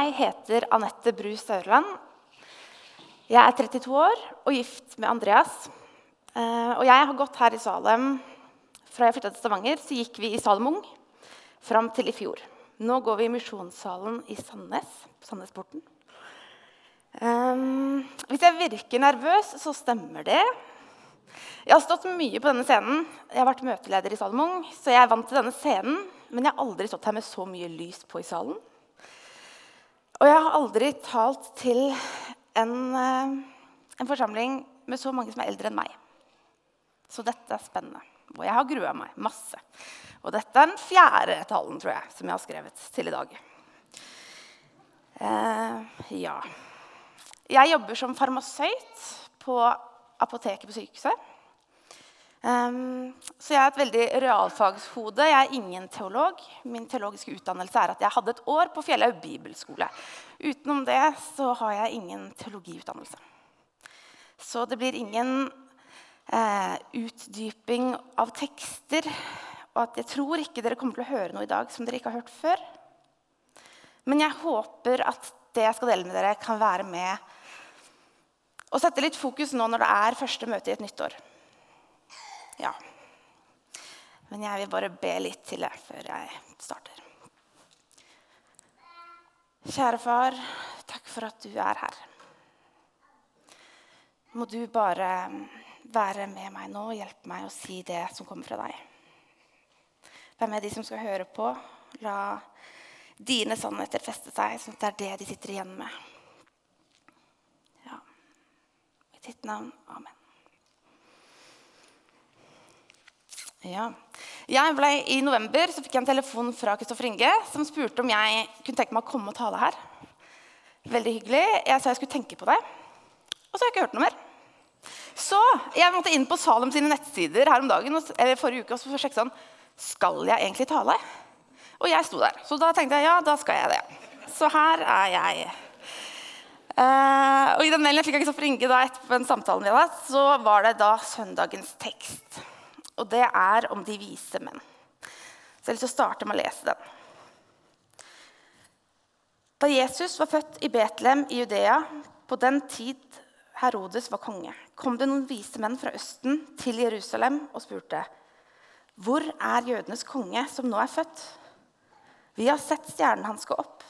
Jeg heter Anette Bru Saurland. Jeg er 32 år og gift med Andreas. Eh, og jeg har gått her i Salem fra jeg flytta til Stavanger. Så gikk vi i Salem Ung fram til i fjor. Nå går vi i Misjonssalen i Sandnes. Sandnesporten. Um, hvis jeg virker nervøs, så stemmer det. Jeg har stått mye på denne scenen. Jeg har vært møteleder i Salmung, så jeg er vant til denne scenen. Men jeg har aldri stått her med så mye lys på i salen. Og jeg har aldri talt til en, eh, en, forsamling med så mange som er eldre enn meg. Så dette er spennende. Og jeg har grua meg masse. Og dette er den fjerde talen tror jeg, som jeg har skrevet til i dag. Eh, ja. Jeg jobber som farmasøyt på apoteket på sykehuset. Um, så jeg er et veldig realfagshode. Jeg er ingen teolog. Min teologiske utdannelse er at jeg hadde et år på Fjellhaug bibelskole. Utenom det så har jeg ingen teologiutdannelse. Så det blir ingen eh, utdyping av tekster. Og at jeg tror ikke dere kommer til å høre noe i dag som dere ikke har hørt før. Men jeg håper at det jeg skal dele med dere, kan være med og sette litt fokus nå når det er første møte i et nytt år. Ja. Men jeg vil bare be litt til deg før jeg starter. Kjære far, takk for at du er her. Må du bare være med meg nå og hjelpe meg å si det som kommer fra deg. Vær med de som skal høre på. La dine sannheter feste seg, sånn at det er det de sitter igjen med. Ja. I ditt navn. Amen. Ja. Jeg ble, I november så fikk jeg en telefon fra Kristoffer Inge som spurte om jeg kunne tenke meg å komme og tale her. Veldig hyggelig. Jeg sa jeg skulle tenke på det. Og så har jeg ikke hørt noe mer. Så jeg måtte inn på Salem sine nettsider her om dagen, eller forrige uke og sjekke sånn Skal jeg egentlig tale? Og jeg sto der. Så da tenkte jeg ja, da skal jeg det. Så her er jeg. Uh, og I den mailen jeg fikk av Kristoffer Inge da, etterpå en samtale med deg, så var det da søndagens tekst og det er om de vise menn. Så jeg har lyst til å starte med å lese den. Da Jesus var født i Betlehem i Judea, på den tid Herodes var konge, kom det noen vise menn fra Østen til Jerusalem og spurte.: Hvor er jødenes konge som nå er født? Vi har sett stjernen hans gå opp,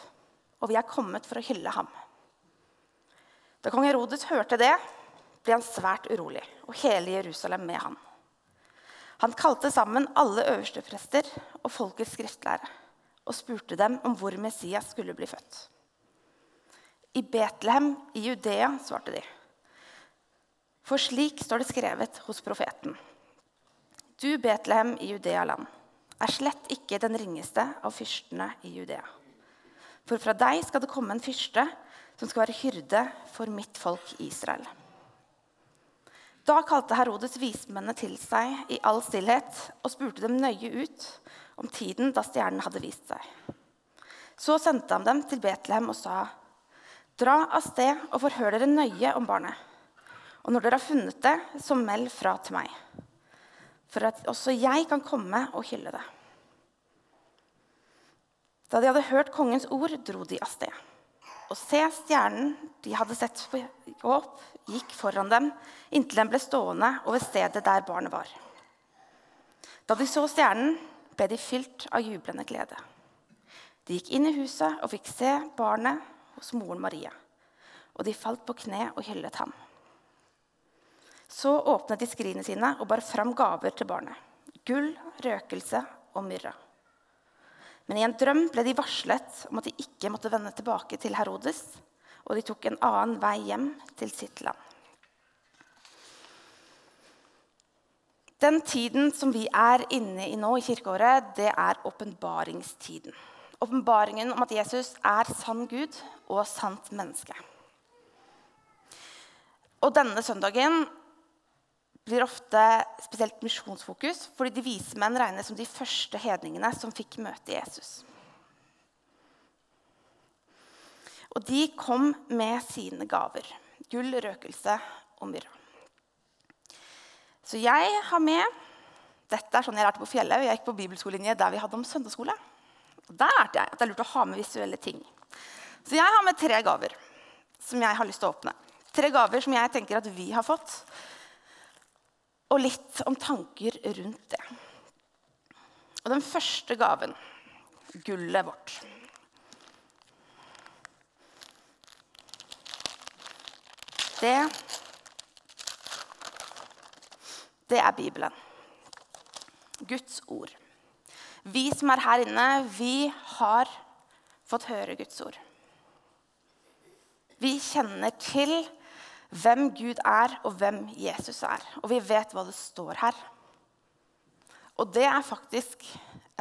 og vi er kommet for å hylle ham. Da kong Herodes hørte det, ble han svært urolig, og hele Jerusalem med han. Han kalte sammen alle øversteprester og folkets skriftlærere og spurte dem om hvor Messias skulle bli født. I Betlehem i Judea, svarte de. For slik står det skrevet hos profeten. Du, Betlehem i Judea-land, er slett ikke den ringeste av fyrstene i Judea. For fra deg skal det komme en fyrste som skal være hyrde for mitt folk Israel. Da kalte Herodes vismennene til seg i all stillhet og spurte dem nøye ut om tiden da stjernen hadde vist seg. Så sendte han dem til Betlehem og sa.: Dra av sted og forhør dere nøye om barnet. Og når dere har funnet det, så meld fra til meg, for at også jeg kan komme og hylle det. Da de hadde hørt kongens ord, dro de av sted. Og se, stjernen de hadde sett opp, gikk foran dem inntil den ble stående over stedet der barnet var. Da de så stjernen, ble de fylt av jublende glede. De gikk inn i huset og fikk se barnet hos moren Maria. Og de falt på kne og hyllet ham. Så åpnet de skrinene sine og bar fram gaver til barnet. Gull, røkelse og myrra. Men i en drøm ble de varslet om at de ikke måtte vende tilbake til Herodes, og de tok en annen vei hjem til sitt land. Den tiden som vi er inne i nå i kirkeåret, det er åpenbaringstiden. Åpenbaringen om at Jesus er sann Gud og sant menneske. Og denne søndagen blir ofte spesielt misjonsfokus, fordi de vise menn regnes som de første hedningene som fikk møte Jesus. Og de kom med sine gaver. Gull, røkelse og myrra. Så jeg har med Dette er sånn jeg lærte på Fjellhaug. Jeg gikk på bibelskolelinje der vi hadde om søndagsskole. Og Der lærte jeg at det er lurt å ha med visuelle ting. Så jeg har med tre gaver som jeg har lyst til å åpne. Tre gaver som jeg tenker at vi har fått. Og litt om tanker rundt det. Og den første gaven, gullet vårt. Det Det er Bibelen. Guds ord. Vi som er her inne, vi har fått høre Guds ord. Vi kjenner til hvem Gud er, og hvem Jesus er. Og vi vet hva det står her. Og det er faktisk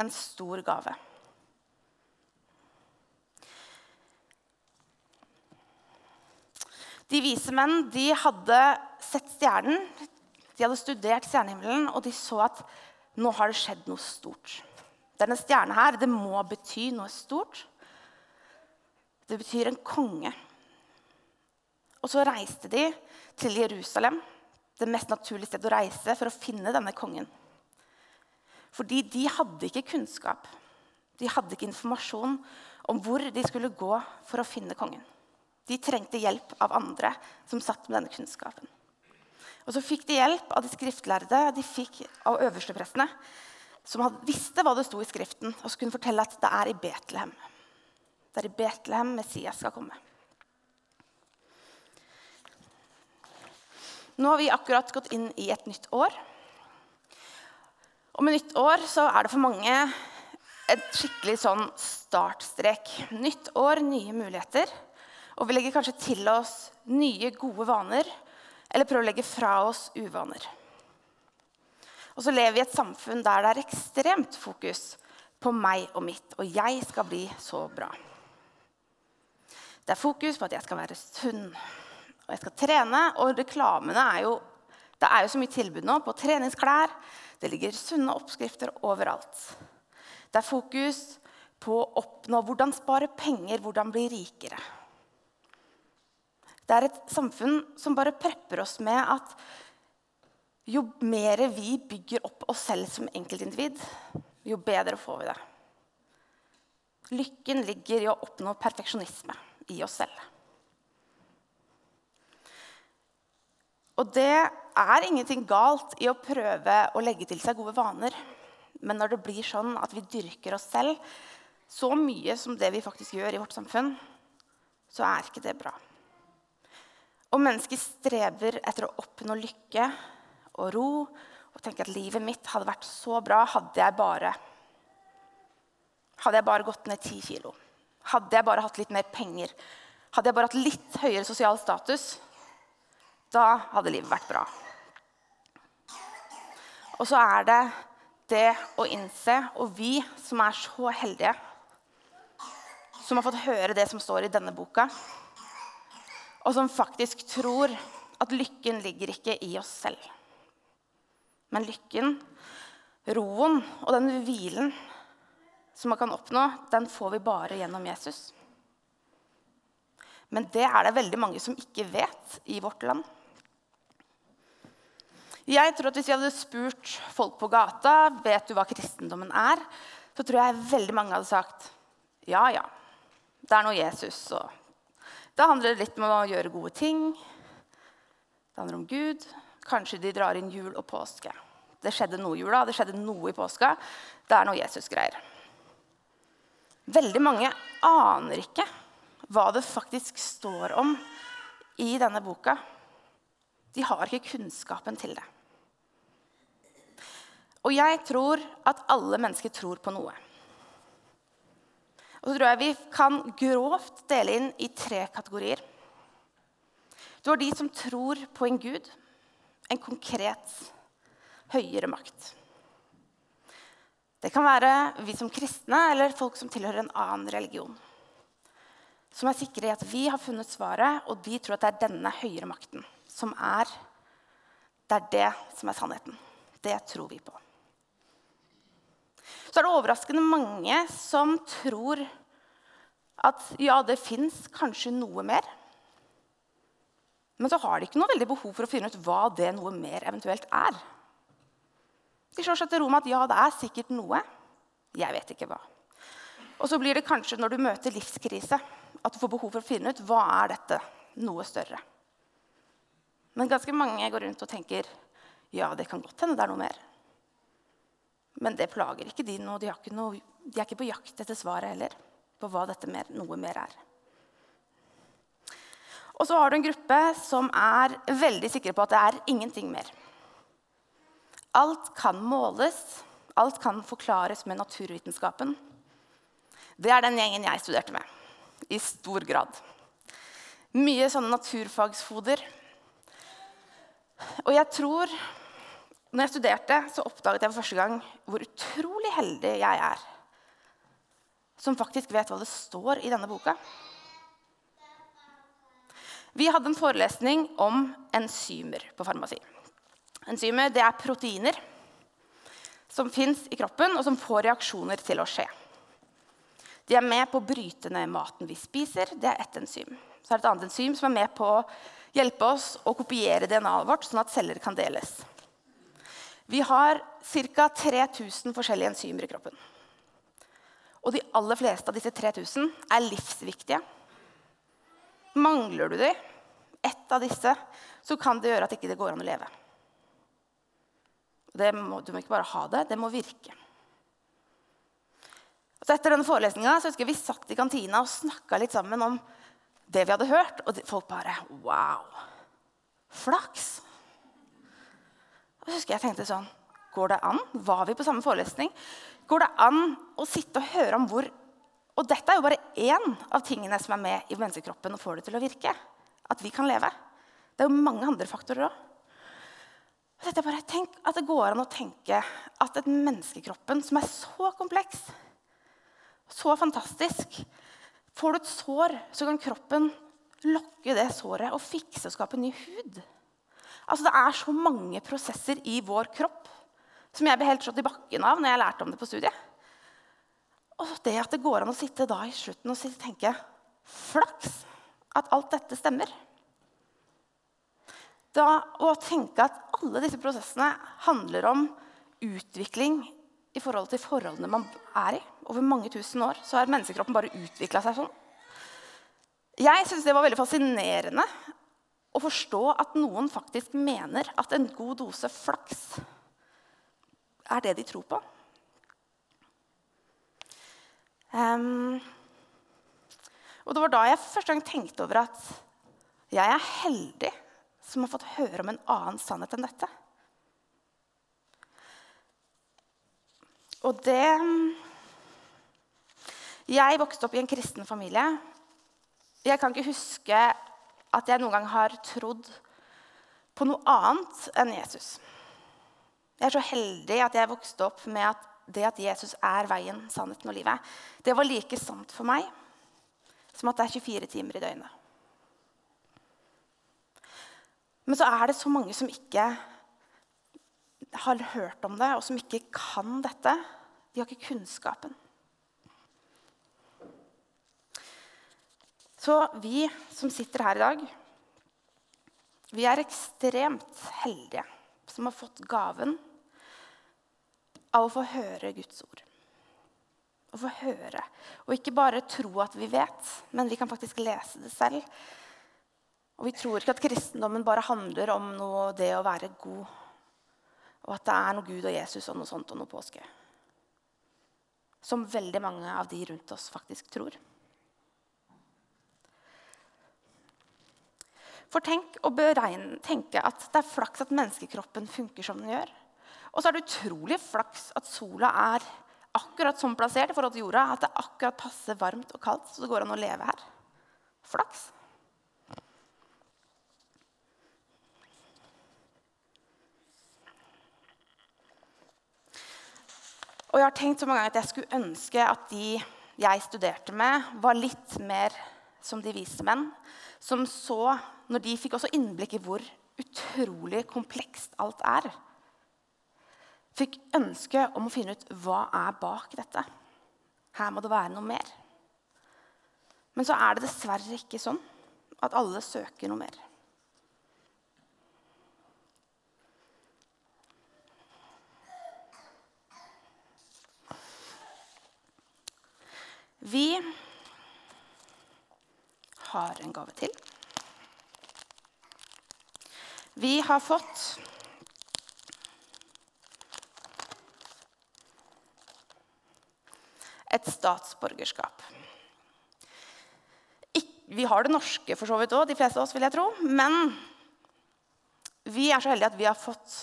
en stor gave. De vise menn de hadde sett stjernen, de hadde studert stjernehimmelen, og de så at nå har det skjedd noe stort. Denne stjerna her, det må bety noe stort. Det betyr en konge. Og så reiste de til Jerusalem, det mest naturlige stedet å reise for å finne denne kongen. Fordi de hadde ikke kunnskap. De hadde ikke informasjon om hvor de skulle gå for å finne kongen. De trengte hjelp av andre som satt med denne kunnskapen. Og så fikk de hjelp av de skriftlærde, de fikk av øversteprestene, som visste hva det sto i Skriften, og som kunne fortelle at det er i Betlehem. Det er i Betlehem Messias skal komme. Nå har vi akkurat gått inn i et nytt år. Og med nytt år så er det for mange et skikkelig sånn startstrek. Nytt år, nye muligheter. Og vi legger kanskje til oss nye, gode vaner. Eller prøver å legge fra oss uvaner. Og så lever vi i et samfunn der det er ekstremt fokus på meg og mitt. Og jeg skal bli så bra. Det er fokus på at jeg skal være sunn og jeg skal trene. Og reklamene er jo Det er jo så mye tilbud nå på treningsklær. Det ligger sunne oppskrifter overalt. Det er fokus på å oppnå hvordan spare penger, hvordan bli rikere. Det er et samfunn som bare prepper oss med at jo mer vi bygger opp oss selv som enkeltindivid, jo bedre får vi det. Lykken ligger i å oppnå perfeksjonisme i oss selv. Og det er ingenting galt i å prøve å legge til seg gode vaner. Men når det blir sånn at vi dyrker oss selv så mye som det vi faktisk gjør i vårt samfunn, så er ikke det bra. Og mennesker strever etter å oppnå lykke og ro og tenker at livet mitt hadde vært så bra hadde jeg bare hadde jeg bare gått ned ti kilo. Hadde jeg bare hatt litt mer penger. Hadde jeg bare hatt litt høyere sosial status, da hadde livet vært bra. Og så er det det å innse, og vi som er så heldige, som har fått høre det som står i denne boka, og som faktisk tror at lykken ligger ikke i oss selv. Men lykken, roen og den hvilen som man kan oppnå, den får vi bare gjennom Jesus. Men det er det veldig mange som ikke vet i vårt land. Jeg tror at Hvis vi hadde spurt folk på gata vet du hva kristendommen er, så tror jeg veldig mange hadde sagt ja, ja. Det er noe Jesus. Og da handler det litt om å gjøre gode ting. Det handler om Gud. Kanskje de drar inn jul og påske. Det skjedde noe i jula, det skjedde noe i påska. Det er noe Jesus-greier. Veldig mange aner ikke hva det faktisk står om i denne boka. De har ikke kunnskapen til det. Og jeg tror at alle mennesker tror på noe. Og så tror jeg vi kan grovt dele inn i tre kategorier. Du har de som tror på en gud, en konkret, høyere makt. Det kan være vi som kristne eller folk som tilhører en annen religion. Som er sikre i at vi har funnet svaret, og de tror at det er denne høyere makten som er Det er det som er sannheten. Det tror vi på så er det overraskende mange som tror at ja, det fins kanskje noe mer. Men så har de ikke noe veldig behov for å finne ut hva det noe mer eventuelt er. De slår seg til ro med at ja, det er sikkert noe. Jeg vet ikke hva. Og så blir det kanskje når du møter livskrise At du får behov for å finne ut hva er dette noe større. Men ganske mange går rundt og tenker ja, det kan godt hende det er noe mer. Men det plager ikke de nå. De, noe, de er ikke på jakt etter svaret heller på hva dette mer, noe mer er. Og så har du en gruppe som er veldig sikre på at det er ingenting mer. Alt kan måles, alt kan forklares med naturvitenskapen. Det er den gjengen jeg studerte med. I stor grad. Mye sånne naturfagsfoder. Og jeg tror når jeg studerte, så oppdaget jeg for første gang hvor utrolig heldig jeg er som faktisk vet hva det står i denne boka. Vi hadde en forelesning om enzymer på farmasi. Enzymer det er proteiner som fins i kroppen, og som får reaksjoner til å skje. De er med på å bryte ned maten vi spiser. Det er ett enzym. Så er det et annet enzym som er med på å hjelpe oss å kopiere DNA-et vårt, sånn at celler kan deles. Vi har ca. 3000 forskjellige enzymer i kroppen. Og de aller fleste av disse 3000 er livsviktige. Mangler du de, ett av disse, så kan det gjøre at ikke det ikke går an å leve. Må, du må ikke bare ha det, det må virke. Så etter denne forelesninga husker vi satt i kantina og snakka litt sammen om det vi hadde hørt. Og folk bare Wow! Flaks! Og så husker jeg tenkte sånn Går det an? Var vi på samme forelesning? går det an å sitte og høre om hvor Og dette er jo bare én av tingene som er med i menneskekroppen og får det til å virke. At vi kan leve. Det er jo mange andre faktorer òg. Tenk at det går an å tenke at et menneskekroppen som er så kompleks, så fantastisk Får du et sår, så kan kroppen lokke det såret og fikse og skape ny hud. Altså, det er så mange prosesser i vår kropp som jeg ble helt slått i bakken av når jeg lærte om det på studiet. Og det at det går an å sitte da i slutten og tenke flaks at alt dette stemmer. Da Å tenke at alle disse prosessene handler om utvikling i forhold til forholdene man er i. Over mange tusen år så har menneskekroppen bare utvikla seg sånn. Jeg syns det var veldig fascinerende å forstå at noen faktisk mener at en god dose flaks er det de tror på. Um, og det var da jeg første gang tenkte over at jeg er heldig som har fått høre om en annen sannhet enn dette. Og det Jeg vokste opp i en kristen familie. Jeg kan ikke huske at jeg noen gang har trodd på noe annet enn Jesus. Jeg er så heldig at jeg vokste opp med at det at Jesus er veien, sannheten og livet, det var like sant for meg som at det er 24 timer i døgnet. Men så er det så mange som ikke har hørt om det, og som ikke kan dette. De har ikke kunnskapen. Så vi som sitter her i dag, vi er ekstremt heldige som har fått gaven av å få høre Guds ord. Å få høre. Og ikke bare tro at vi vet, men vi kan faktisk lese det selv. Og vi tror ikke at kristendommen bare handler om noe, det å være god. Og at det er noe Gud og Jesus og noe sånt og noe påske. Som veldig mange av de rundt oss faktisk tror. For tenk å beregne, tenke at det er flaks at menneskekroppen funker som den gjør. Og så er det utrolig flaks at sola er akkurat sånn plassert i forhold til jorda at det akkurat passer varmt og kaldt, så det går an å leve her. Flaks. Og jeg har tenkt så mange ganger at jeg skulle ønske at de jeg studerte med, var litt mer som de vise menn. Som så, når de fikk også innblikk i hvor utrolig komplekst alt er, fikk ønske om å finne ut hva er bak dette. Her må det være noe mer. Men så er det dessverre ikke sånn at alle søker noe mer. Vi har en gave til. Vi har fått et statsborgerskap. Vi har det norske for så vidt òg, de fleste av oss, vil jeg tro. Men vi er så heldige at vi har fått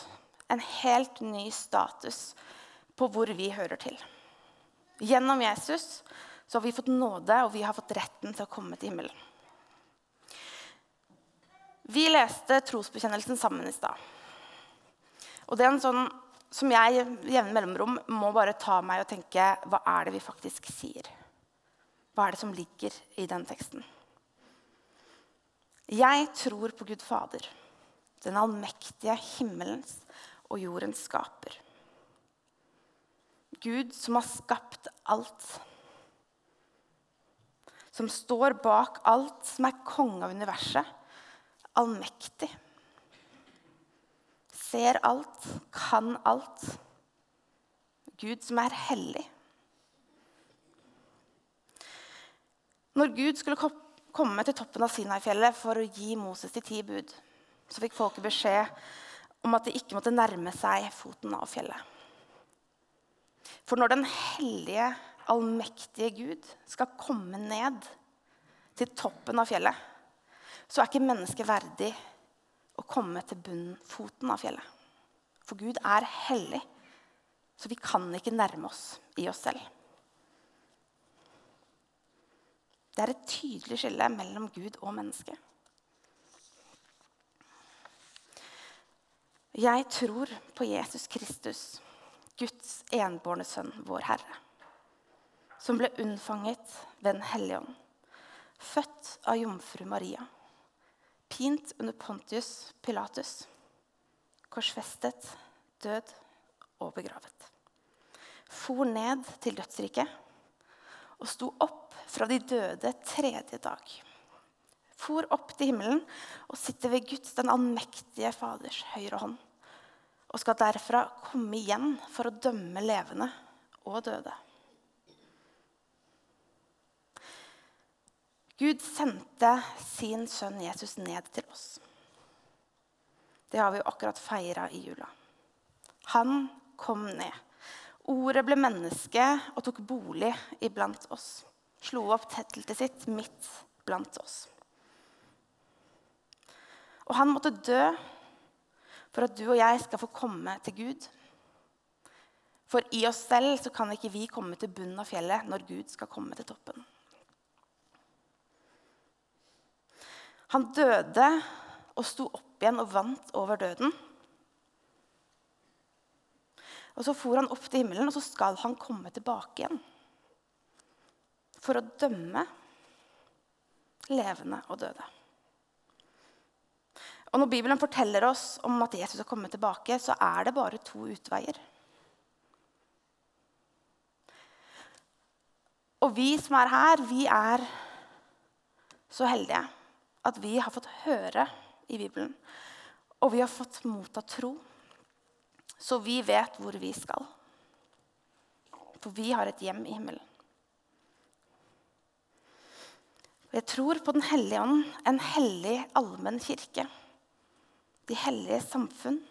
en helt ny status på hvor vi hører til. Gjennom Jesus så har vi fått nåde, og vi har fått retten til å komme til himmelen. Vi leste trosbekjennelsen sammen i stad. Og det er en sånn som jeg i jevne mellomrom må bare ta meg og tenke Hva er det vi faktisk sier? Hva er det som ligger i den teksten? Jeg tror på Gud Fader, den allmektige himmelens og jordens skaper. Gud som har skapt alt. Som står bak alt, som er konge av universet. Allmektig ser alt, kan alt. Gud som er hellig. Når Gud skulle komme til toppen av Sinai-fjellet for å gi Moses de ti bud, så fikk folket beskjed om at de ikke måtte nærme seg foten av fjellet. For når den hellige, allmektige Gud skal komme ned til toppen av fjellet, så er ikke mennesket verdig å komme til bunnen, foten av fjellet. For Gud er hellig, så vi kan ikke nærme oss i oss selv. Det er et tydelig skille mellom Gud og mennesket. Jeg tror på Jesus Kristus, Guds enbårne sønn, vår Herre, som ble unnfanget ved Den hellige ånd, født av jomfru Maria pint under Pontius Pilatus, korsfestet, død og begravet. For ned til dødsriket og sto opp fra de døde tredje dag. For opp til himmelen og sitter ved Guds, den allmektige Faders høyre hånd. Og skal derfra komme igjen for å dømme levende og døde. Gud sendte sin sønn Jesus ned til oss. Det har vi jo akkurat feira i jula. Han kom ned. Ordet ble menneske og tok bolig iblant oss. Slo opp teltet sitt midt blant oss. Og han måtte dø for at du og jeg skal få komme til Gud. For i oss selv så kan ikke vi komme til bunnen av fjellet når Gud skal komme til toppen. Han døde og sto opp igjen og vant over døden. Og Så for han opp til himmelen, og så skal han komme tilbake igjen. For å dømme levende og døde. Og Når Bibelen forteller oss om at Jesus har kommet tilbake, så er det bare to utveier. Og vi som er her, vi er så heldige at vi har fått høre i Bibelen, og vi har fått motta tro, så vi vet hvor vi skal. For vi har et hjem i himmelen. Jeg tror på Den hellige ånd, en hellig allmenn kirke. De hellige samfunn,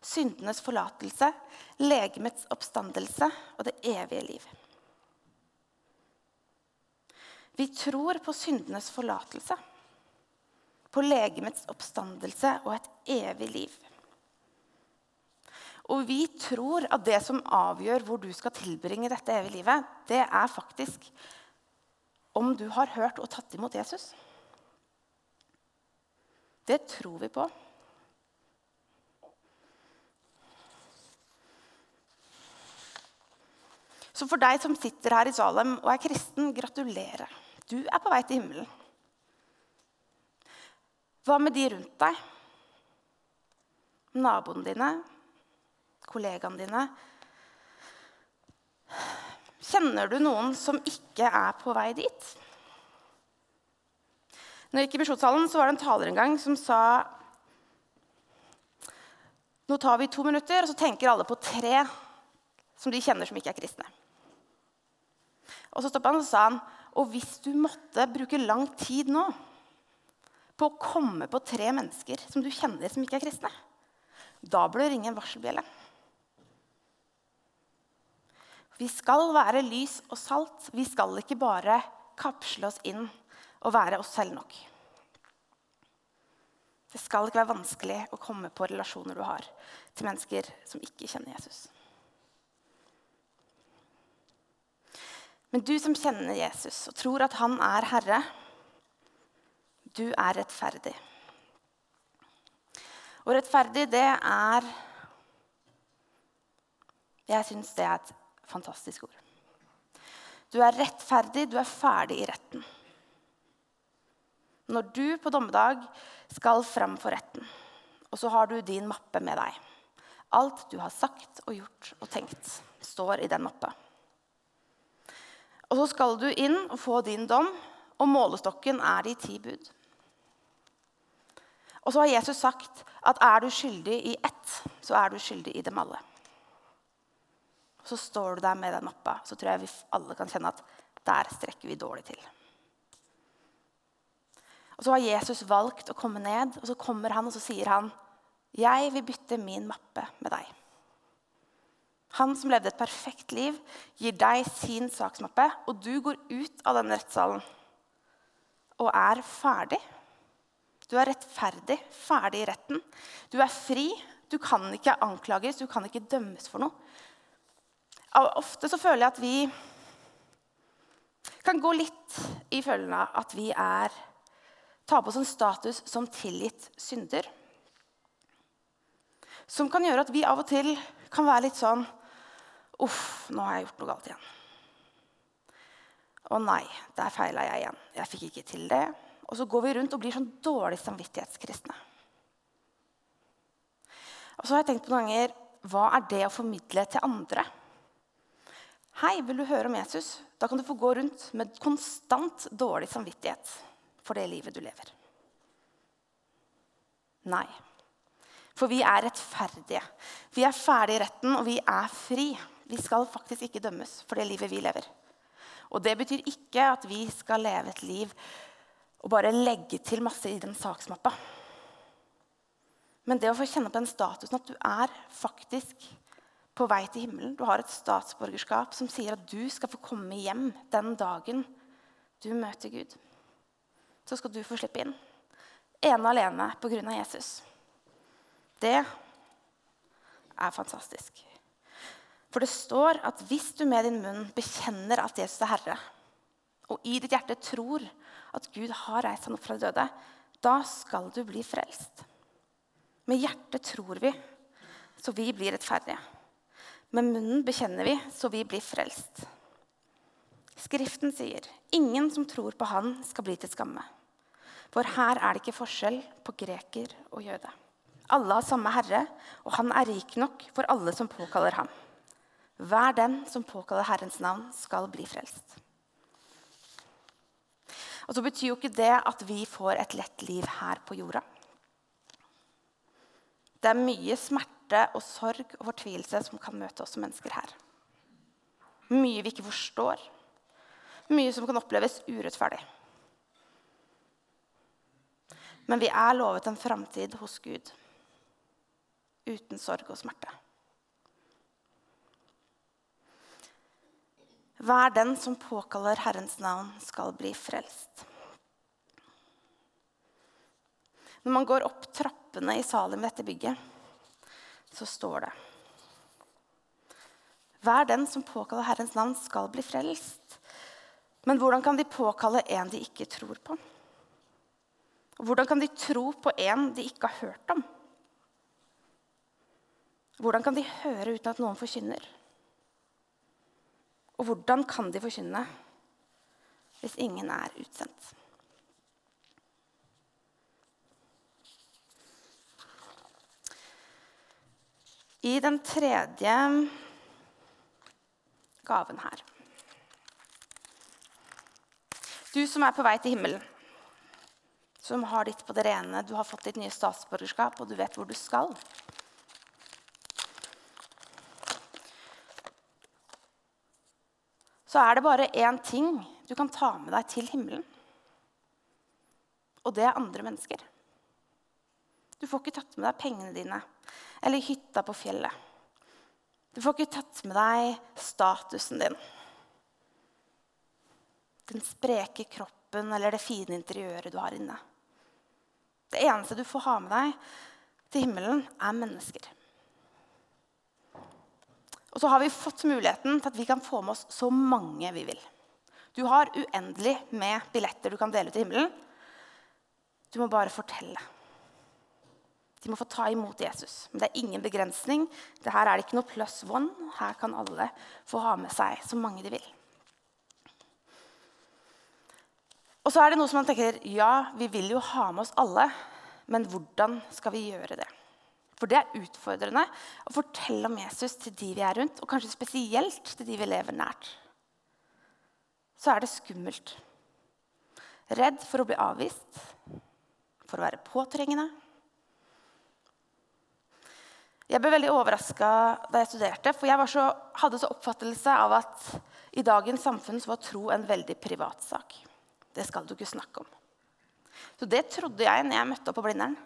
syndenes forlatelse, legemets oppstandelse og det evige liv. Vi tror på syndenes forlatelse på legemets oppstandelse og et evig liv. Og vi tror at det som avgjør hvor du skal tilbringe dette evige livet, det er faktisk om du har hørt og tatt imot Jesus. Det tror vi på. Så for deg som sitter her i Salem og er kristen, gratulerer. Du er på vei til himmelen. Hva med de rundt deg? Naboene dine? Kollegaene dine? Kjenner du noen som ikke er på vei dit? Når jeg gikk i Misjonssalen, var det en taler en gang som sa Nå tar vi to minutter, og så tenker alle på tre som de kjenner som ikke er kristne. Og så stoppa han og sa han, og hvis du måtte bruke lang tid nå på å komme på tre mennesker som du kjenner som ikke er kristne, da bør du ringe en varselbjelle. Vi skal være lys og salt. Vi skal ikke bare kapsle oss inn og være oss selv nok. Det skal ikke være vanskelig å komme på relasjoner du har til mennesker som ikke kjenner Jesus. Men du som kjenner Jesus og tror at han er herre, du er rettferdig. Og rettferdig, det er Jeg syns det er et fantastisk ord. Du er rettferdig, du er ferdig i retten. Når du på dommedag skal fram for retten, og så har du din mappe med deg Alt du har sagt og gjort og tenkt, står i den mappa. Og så skal du inn og få din dom, og målestokken er de ti bud. Og så har Jesus sagt at er du skyldig i ett, så er du skyldig i dem alle. Så står du der med den mappa, så tror jeg vi alle kan kjenne at der strekker vi dårlig til. Og Så har Jesus valgt å komme ned, og så kommer han og så sier han, 'Jeg vil bytte min mappe med deg.' Han som levde et perfekt liv, gir deg sin saksmappe, og du går ut av denne rettssalen og er ferdig. Du er rettferdig, ferdig i retten. Du er fri. Du kan ikke anklages, du kan ikke dømmes for noe. Ofte så føler jeg at vi kan gå litt i følelsen av at vi er tar på oss en status som tilgitt synder. Som kan gjøre at vi av og til kan være litt sånn Uff, nå har jeg gjort noe galt igjen. Å nei, der feila jeg igjen. Jeg fikk ikke til det. Og så går vi rundt og blir sånn dårlig samvittighetskristne. Og så har jeg tenkt på noen ganger hva er det å formidle til andre? Hei, vil du høre om Jesus? Da kan du få gå rundt med konstant dårlig samvittighet for det livet du lever. Nei. For vi er rettferdige. Vi er ferdig i retten, og vi er fri. Vi skal faktisk ikke dømmes for det livet vi lever. Og det betyr ikke at vi skal leve et liv og bare legge til masse i den saksmappa. Men det å få kjenne på den statusen at du er faktisk på vei til himmelen. Du har et statsborgerskap som sier at du skal få komme hjem den dagen du møter Gud. Så skal du få slippe inn. Ene og alene pga. Jesus. Det er fantastisk. For det står at hvis du med din munn bekjenner at Jesus er Herre, og i ditt hjerte tror at Gud har reist han opp fra de døde, da skal du bli frelst. Med hjertet tror vi, så vi blir rettferdige. Med munnen bekjenner vi, så vi blir frelst. Skriften sier, 'Ingen som tror på Han, skal bli til skamme.' For her er det ikke forskjell på greker og jøde. Alle har samme Herre, og Han er rik nok for alle som påkaller ham. Hver den som påkaller Herrens navn, skal bli frelst. Og så betyr jo ikke det at vi får et lett liv her på jorda. Det er mye smerte og sorg og fortvilelse som kan møte oss som mennesker her. Mye vi ikke forstår. Mye som kan oppleves urettferdig. Men vi er lovet en framtid hos Gud uten sorg og smerte. Hver den som påkaller Herrens navn, skal bli frelst. Når man går opp trappene i Salim, dette bygget, så står det Hver den som påkaller Herrens navn, skal bli frelst. Men hvordan kan de påkalle en de ikke tror på? Og hvordan kan de tro på en de ikke har hørt om? Hvordan kan de høre uten at noen forkynner? Og hvordan kan de forkynne hvis ingen er utsendt? I den tredje gaven her Du som er på vei til himmelen, som har ditt på det rene, du har fått ditt nye statsborgerskap, og du vet hvor du skal. Så er det bare én ting du kan ta med deg til himmelen. og det er andre mennesker. Du får ikke tatt med deg pengene dine eller hytta på fjellet. Du får ikke tatt med deg statusen din. Den spreke kroppen eller det fine interiøret du har inne. Det eneste du får ha med deg til himmelen, er mennesker. Og så har vi fått muligheten til at vi kan få med oss så mange vi vil. Du har uendelig med billetter du kan dele ut til himmelen. Du må bare fortelle. De må få ta imot Jesus. Men det er ingen begrensning. Det her er det ikke noe pluss one. Her kan alle få ha med seg så mange de vil. Og så er det noe som man tenker ja, vi vil jo ha med oss alle. Men hvordan skal vi gjøre det? For det er utfordrende å fortelle om Jesus til de vi er rundt, og kanskje spesielt til de vi lever nært. Så er det skummelt. Redd for å bli avvist, for å være påtrengende. Jeg ble veldig overraska da jeg studerte, for jeg så, hadde så oppfattelse av at i dagens samfunn var tro en veldig privat sak. Det skal du ikke snakke om. Så det trodde jeg når jeg møtte opp på Blindern.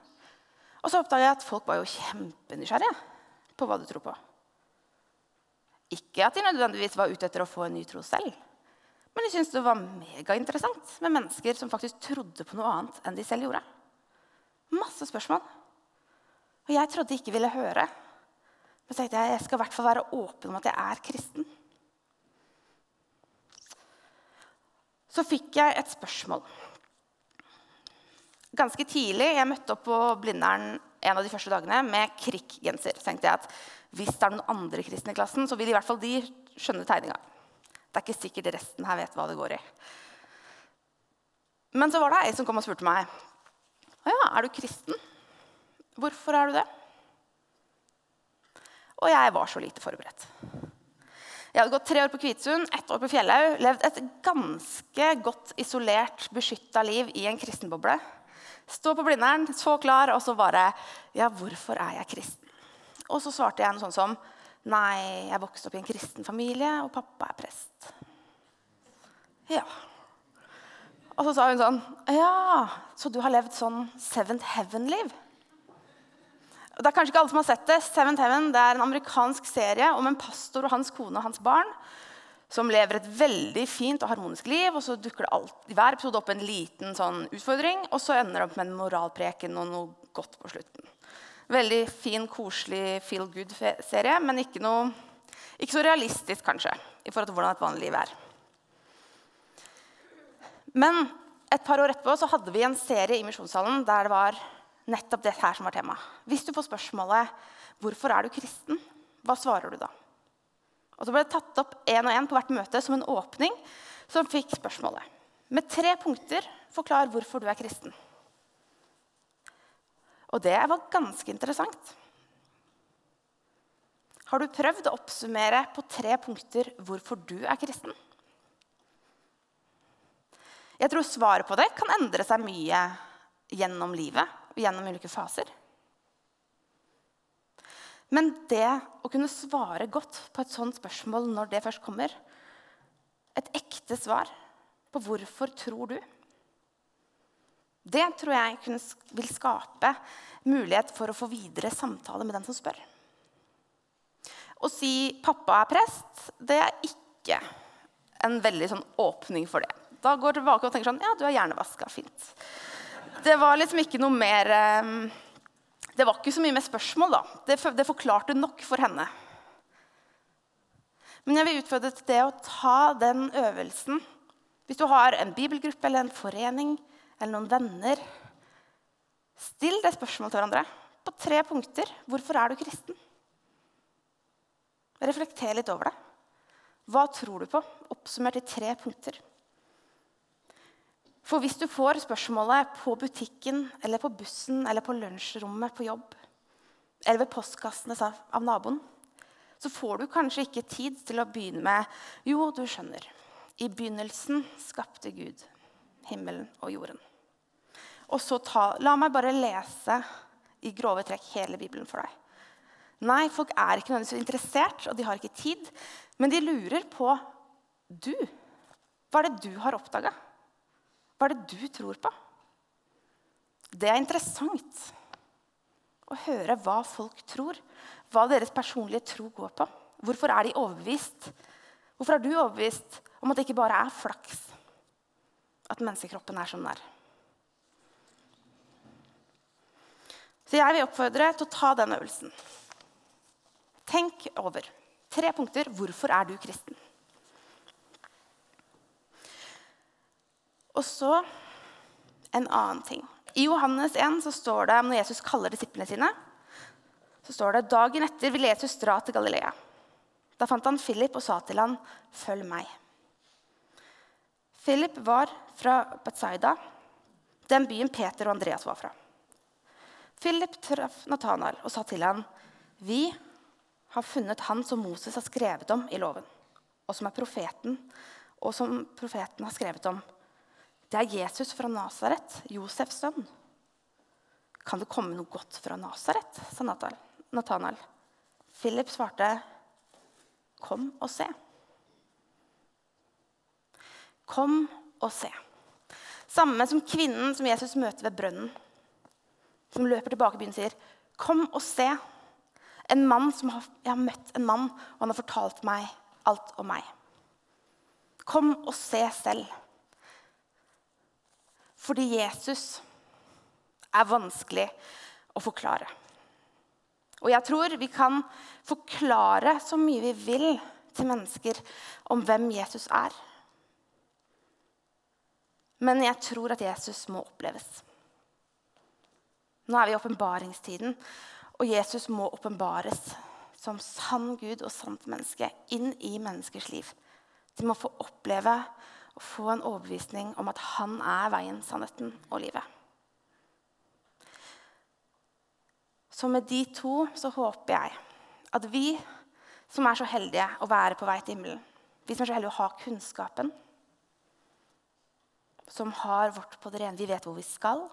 Og så oppdaga jeg at folk var jo kjempenysgjerrige på hva du tror på. Ikke at de nødvendigvis var ute etter å få en ny tro selv. Men de syntes det var megainteressant med mennesker som faktisk trodde på noe annet enn de selv gjorde. Masse spørsmål. Og jeg trodde de ikke ville høre. Men så tenkte jeg jeg skal i hvert fall være åpen om at jeg er kristen. Så fikk jeg et spørsmål ganske tidlig jeg møtte opp på Blindern en av de første dagene med krikkgenser. Så tenkte jeg at hvis det er noen andre kristne i klassen, så vil i hvert fall de skjønne tegninga. Det er ikke sikkert resten her vet hva det går i. Men så var det ei som kom og spurte meg. Å ja, er du kristen? Hvorfor er du det? Og jeg var så lite forberedt. Jeg hadde gått tre år på Kvitsund, ett år på Fjellhaug, levd et ganske godt isolert, beskytta liv i en kristenboble. Stå på Blindern, så klar, og så bare Ja, hvorfor er jeg kristen? Og så svarte jeg noe sånt som Nei, jeg vokste opp i en kristen familie, og pappa er prest. Ja. Og så sa hun sånn Ja, så du har levd sånn Seventh Heaven-liv? Det er kanskje ikke alle som har sett det. Seventh Heaven det er en amerikansk serie om en pastor og hans kone og hans barn som lever et veldig fint og harmonisk liv. og Så dukker det alt, hver episode opp en liten sånn utfordring, og så ender det opp med en moralpreken og noe godt på slutten. Veldig fin, koselig feel good-serie, men ikke, noe, ikke, så realistisk kanskje, i forhold til hvordan et vanlig liv er. Men et par år etterpå så hadde vi en serie i Misjonssalen der det var nettopp det her som var tema. Hvis du får spørsmålet 'Hvorfor er du kristen?', hva svarer du da? Og så ble det tatt opp én og én på hvert møte som en åpning som fikk spørsmålet. Med tre punkter forklar hvorfor du er kristen. Og det var ganske interessant. Har du prøvd å oppsummere på tre punkter hvorfor du er kristen? Jeg tror svaret på det kan endre seg mye gjennom livet og gjennom ulike faser. Men det å kunne svare godt på et sånt spørsmål når det først kommer, et ekte svar på hvorfor tror du, det tror jeg vil skape mulighet for å få videre samtale med den som spør. Å si 'pappa er prest', det er ikke en veldig sånn åpning for det. Da går du tilbake og tenker sånn 'Ja, du er hjernevaska. Fint'. Det var liksom ikke noe mer eh, det var ikke så mye med spørsmål. da. Det, det forklarte nok for henne. Men jeg vil utfordre til det å ta den øvelsen. Hvis du har en bibelgruppe eller en forening eller noen venner, still det spørsmålet til hverandre på tre punkter. Hvorfor er du kristen? Reflekter litt over det. Hva tror du på? Oppsummert i tre punkter. For hvis du får spørsmålet på butikken eller på bussen eller på lunsjrommet på jobb eller ved postkassene av naboen, så får du kanskje ikke tid til å begynne med Jo, du skjønner. I begynnelsen skapte Gud himmelen og jorden. Og så ta, La meg bare lese i grove trekk hele Bibelen for deg. Nei, folk er ikke nødvendigvis interessert, og de har ikke tid. Men de lurer på du. Hva er det du har oppdaga? Hva er det du tror på? Det er interessant å høre hva folk tror, hva deres personlige tro går på. Hvorfor er de overbevist? Hvorfor er du overbevist om at det ikke bare er flaks at menneskekroppen er som den er? Så jeg vil oppfordre til å ta den øvelsen. Tenk over tre punkter hvorfor er du kristen. Og så en annen ting. I Johannes 1 så står det, når Jesus kaller disiplene sine, så står det dagen etter vil Jesus dra til Galilea. Da fant han Philip og sa til han, 'Følg meg'. Philip var fra Betzaida, den byen Peter og Andreas var fra. Philip traff Nathanael og sa til han, 'Vi har funnet han som Moses har skrevet om i loven', og som er profeten, og som profeten har skrevet om. Det er Jesus fra Nasaret, Josefs sønn. Kan det komme noe godt fra Nasaret? sa Natanael. Philip svarte, 'Kom og se'. Kom og se. Samme som kvinnen som Jesus møter ved brønnen, som løper tilbake i byen og sier, 'Kom og se'. En mann som har, Jeg har møtt en mann, og han har fortalt meg alt om meg. Kom og se selv. Fordi Jesus er vanskelig å forklare. Og jeg tror vi kan forklare så mye vi vil til mennesker om hvem Jesus er. Men jeg tror at Jesus må oppleves. Nå er vi i åpenbaringstiden, og Jesus må åpenbares som sann Gud og sant menneske inn i menneskers liv. De må få oppleve og få en overbevisning om at han er veien, sannheten og livet. Så med de to så håper jeg at vi som er så heldige å være på vei til himmelen, vi som er så heldige å ha kunnskapen, som har vårt på det rene, vi vet hvor vi skal,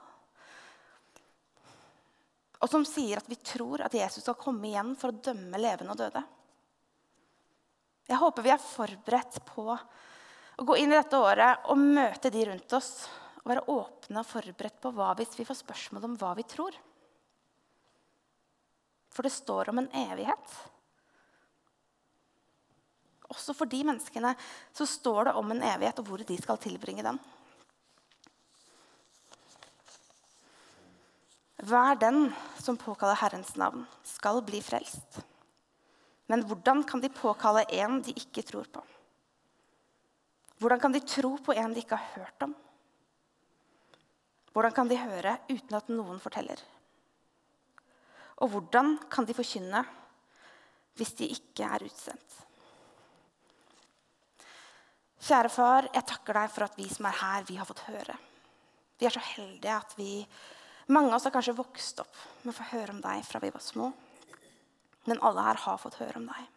og som sier at vi tror at Jesus skal komme igjen for å dømme levende og døde. Jeg håper vi er forberedt på å gå inn i dette året og møte de rundt oss og være åpne og forberedt på hva hvis vi får spørsmål om hva vi tror. For det står om en evighet. Også for de menneskene så står det om en evighet og hvor de skal tilbringe den. Hver den som påkaller Herrens navn, skal bli frelst. Men hvordan kan de påkalle en de ikke tror på? Hvordan kan de tro på en de ikke har hørt om? Hvordan kan de høre uten at noen forteller? Og hvordan kan de forkynne hvis de ikke er utsendt? Kjære far, jeg takker deg for at vi som er her, vi har fått høre. Vi er så heldige at vi Mange av oss har kanskje vokst opp med å få høre om deg fra vi var små. Men alle her har fått høre om deg.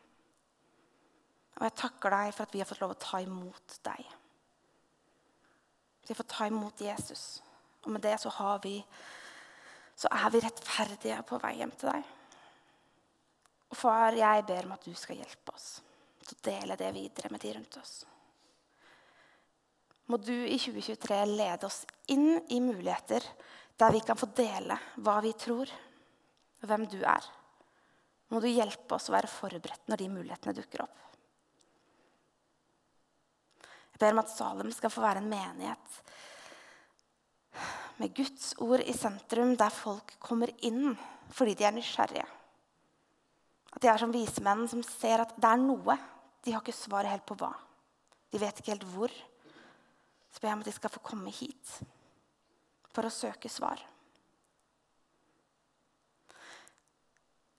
Og jeg takker deg for at vi har fått lov å ta imot deg. Vi har fått ta imot Jesus. Og med det så, vi, så er vi rettferdige på vei hjem til deg. Og far, jeg ber om at du skal hjelpe oss til å dele det videre med de rundt oss. Må du i 2023 lede oss inn i muligheter der vi kan få dele hva vi tror, og hvem du er. Må du hjelpe oss å være forberedt når de mulighetene dukker opp. Ber om at Salem skal få være en menighet med Guds ord i sentrum, der folk kommer inn fordi de er nysgjerrige. At de er som vismenn som ser at det er noe. De har ikke svaret helt på hva. De vet ikke helt hvor. Så ber jeg om at de skal få komme hit for å søke svar.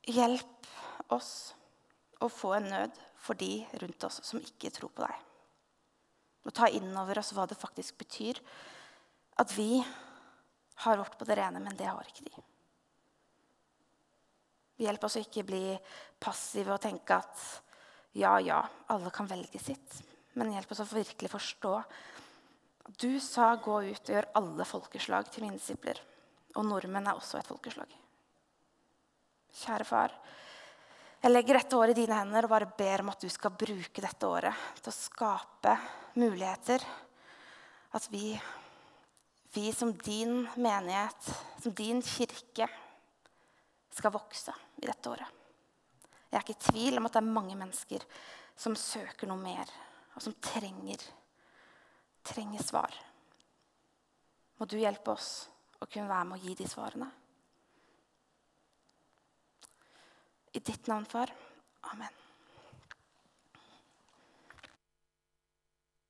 Hjelp oss å få en nød for de rundt oss som ikke tror på deg. Og ta inn over oss hva det faktisk betyr at vi har vårt på det rene, men det har ikke de. Vi hjelper oss å ikke bli passive og tenke at ja, ja, alle kan velge sitt. Men hjelp oss å virkelig forstå at du sa 'gå ut og gjør alle folkeslag til mine disipler'. Og nordmenn er også et folkeslag. Kjære far, jeg legger dette året i dine hender og bare ber om at du skal bruke dette året til å skape muligheter. At vi vi som din menighet, som din kirke, skal vokse i dette året. Jeg er ikke i tvil om at det er mange mennesker som søker noe mer, og som trenger, trenger svar. Må du hjelpe oss å kunne være med å gi de svarene. I ditt navn, far. Amen.